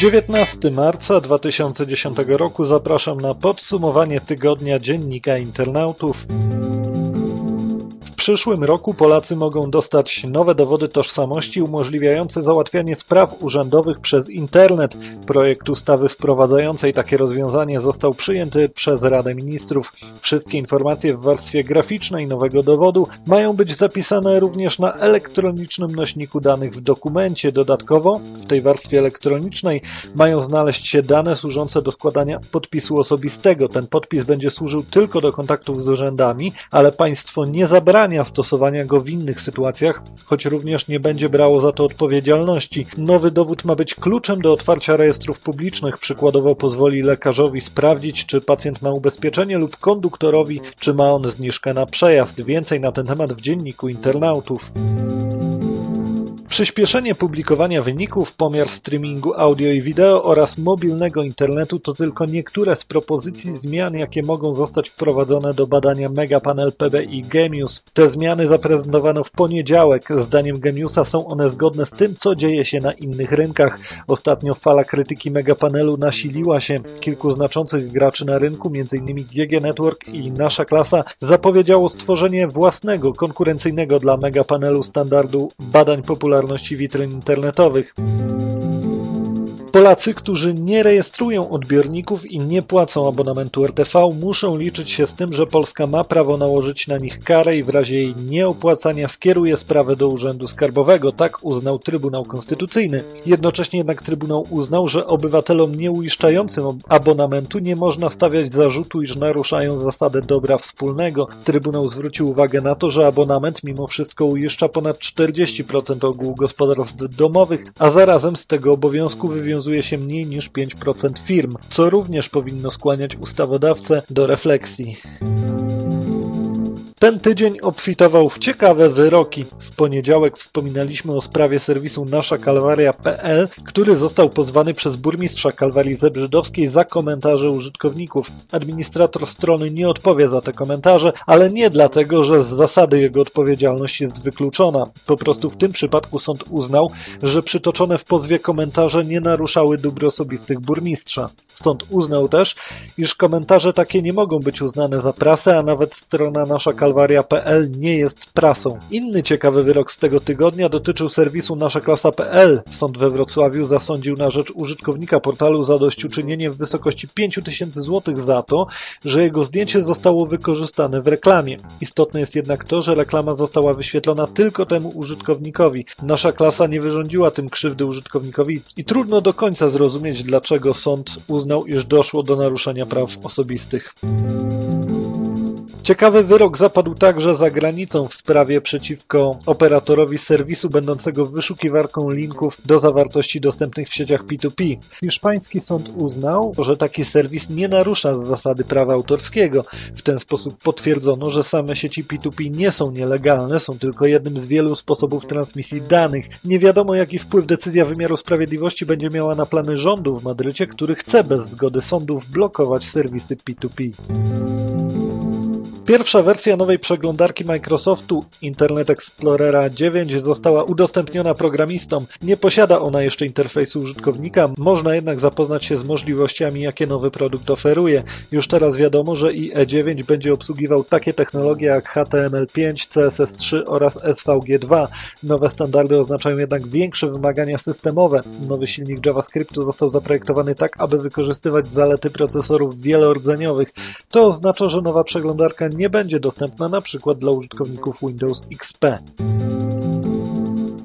19 marca 2010 roku zapraszam na podsumowanie tygodnia Dziennika Internautów przyszłym roku Polacy mogą dostać nowe dowody tożsamości umożliwiające załatwianie spraw urzędowych przez internet. Projekt ustawy wprowadzającej takie rozwiązanie został przyjęty przez Radę Ministrów. Wszystkie informacje w warstwie graficznej nowego dowodu mają być zapisane również na elektronicznym nośniku danych w dokumencie. Dodatkowo w tej warstwie elektronicznej mają znaleźć się dane służące do składania podpisu osobistego. Ten podpis będzie służył tylko do kontaktów z urzędami, ale państwo nie zabrania stosowania go w innych sytuacjach, choć również nie będzie brało za to odpowiedzialności. Nowy dowód ma być kluczem do otwarcia rejestrów publicznych, przykładowo pozwoli lekarzowi sprawdzić, czy pacjent ma ubezpieczenie lub konduktorowi, czy ma on zniżkę na przejazd. Więcej na ten temat w dzienniku internautów. Przyspieszenie publikowania wyników, pomiar streamingu audio i wideo oraz mobilnego internetu to tylko niektóre z propozycji zmian, jakie mogą zostać wprowadzone do badania Megapanel PBI Gemius. Te zmiany zaprezentowano w poniedziałek. Zdaniem Gemiusa są one zgodne z tym, co dzieje się na innych rynkach. Ostatnio fala krytyki Megapanelu nasiliła się. Kilku znaczących graczy na rynku, m.in. GG Network i Nasza Klasa, zapowiedziało stworzenie własnego, konkurencyjnego dla Megapanelu standardu badań popularności popularności witryn internetowych. Polacy, którzy nie rejestrują odbiorników i nie płacą abonamentu RTV, muszą liczyć się z tym, że Polska ma prawo nałożyć na nich karę i w razie jej nieopłacania skieruje sprawę do Urzędu Skarbowego. Tak uznał Trybunał Konstytucyjny. Jednocześnie jednak Trybunał uznał, że obywatelom nieuiszczającym abonamentu nie można stawiać zarzutu, iż naruszają zasadę dobra wspólnego. Trybunał zwrócił uwagę na to, że abonament mimo wszystko uiszcza ponad 40% ogółu gospodarstw domowych, a zarazem z tego obowiązku wywiązuje zobowiązuje się mniej niż 5% firm, co również powinno skłaniać ustawodawcę do refleksji. Ten tydzień obfitował w ciekawe wyroki. W poniedziałek wspominaliśmy o sprawie serwisu naszakalwaria.pl, który został pozwany przez burmistrza Kalwarii Zebrzydowskiej za komentarze użytkowników. Administrator strony nie odpowie za te komentarze, ale nie dlatego, że z zasady jego odpowiedzialność jest wykluczona. Po prostu w tym przypadku sąd uznał, że przytoczone w pozwie komentarze nie naruszały dóbr osobistych burmistrza. Sąd uznał też, iż komentarze takie nie mogą być uznane za prasę, a nawet strona nasza kalwaria.pl nie jest prasą. Inny ciekawy wyrok z tego tygodnia dotyczył serwisu naszaklasa.pl. Sąd we Wrocławiu zasądził na rzecz użytkownika portalu zadośćuczynienie w wysokości 5000 zł za to, że jego zdjęcie zostało wykorzystane w reklamie. Istotne jest jednak to, że reklama została wyświetlona tylko temu użytkownikowi. Nasza klasa nie wyrządziła tym krzywdy użytkownikowi i trudno do końca zrozumieć, dlaczego sąd uznał, iż doszło do naruszenia praw osobistych. Ciekawy wyrok zapadł także za granicą w sprawie przeciwko operatorowi serwisu będącego wyszukiwarką linków do zawartości dostępnych w sieciach P2P. Hiszpański sąd uznał, że taki serwis nie narusza zasady prawa autorskiego. W ten sposób potwierdzono, że same sieci P2P nie są nielegalne, są tylko jednym z wielu sposobów transmisji danych. Nie wiadomo jaki wpływ decyzja wymiaru sprawiedliwości będzie miała na plany rządu w Madrycie, który chce bez zgody sądów blokować serwisy P2P. Pierwsza wersja nowej przeglądarki Microsoftu Internet Explorera 9 została udostępniona programistom. Nie posiada ona jeszcze interfejsu użytkownika, można jednak zapoznać się z możliwościami, jakie nowy produkt oferuje. Już teraz wiadomo, że IE9 będzie obsługiwał takie technologie jak HTML5, CSS3 oraz SVG2. Nowe standardy oznaczają jednak większe wymagania systemowe. Nowy silnik JavaScriptu został zaprojektowany tak, aby wykorzystywać zalety procesorów wielordzeniowych. To oznacza, że nowa przeglądarka nie będzie dostępna na przykład dla użytkowników Windows XP.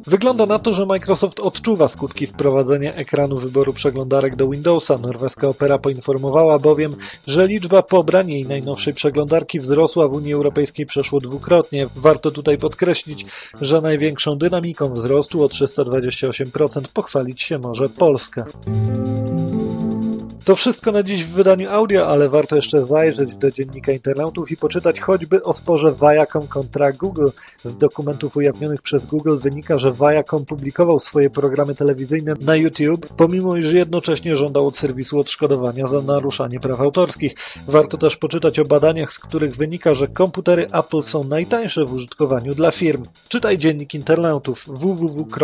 Wygląda na to, że Microsoft odczuwa skutki wprowadzenia ekranu wyboru przeglądarek do Windowsa. Norweska Opera poinformowała bowiem, że liczba pobrań jej najnowszej przeglądarki wzrosła w Unii Europejskiej przeszło dwukrotnie. Warto tutaj podkreślić, że największą dynamiką wzrostu o 328% pochwalić się może Polska. To wszystko na dziś w wydaniu audio, ale warto jeszcze zajrzeć do dziennika internautów i poczytać choćby o sporze Viacom kontra Google. Z dokumentów ujawnionych przez Google wynika, że Viacom publikował swoje programy telewizyjne na YouTube, pomimo iż jednocześnie żądał od serwisu odszkodowania za naruszanie praw autorskich. Warto też poczytać o badaniach, z których wynika, że komputery Apple są najtańsze w użytkowaniu dla firm. Czytaj dziennik internautów www.d.com.pl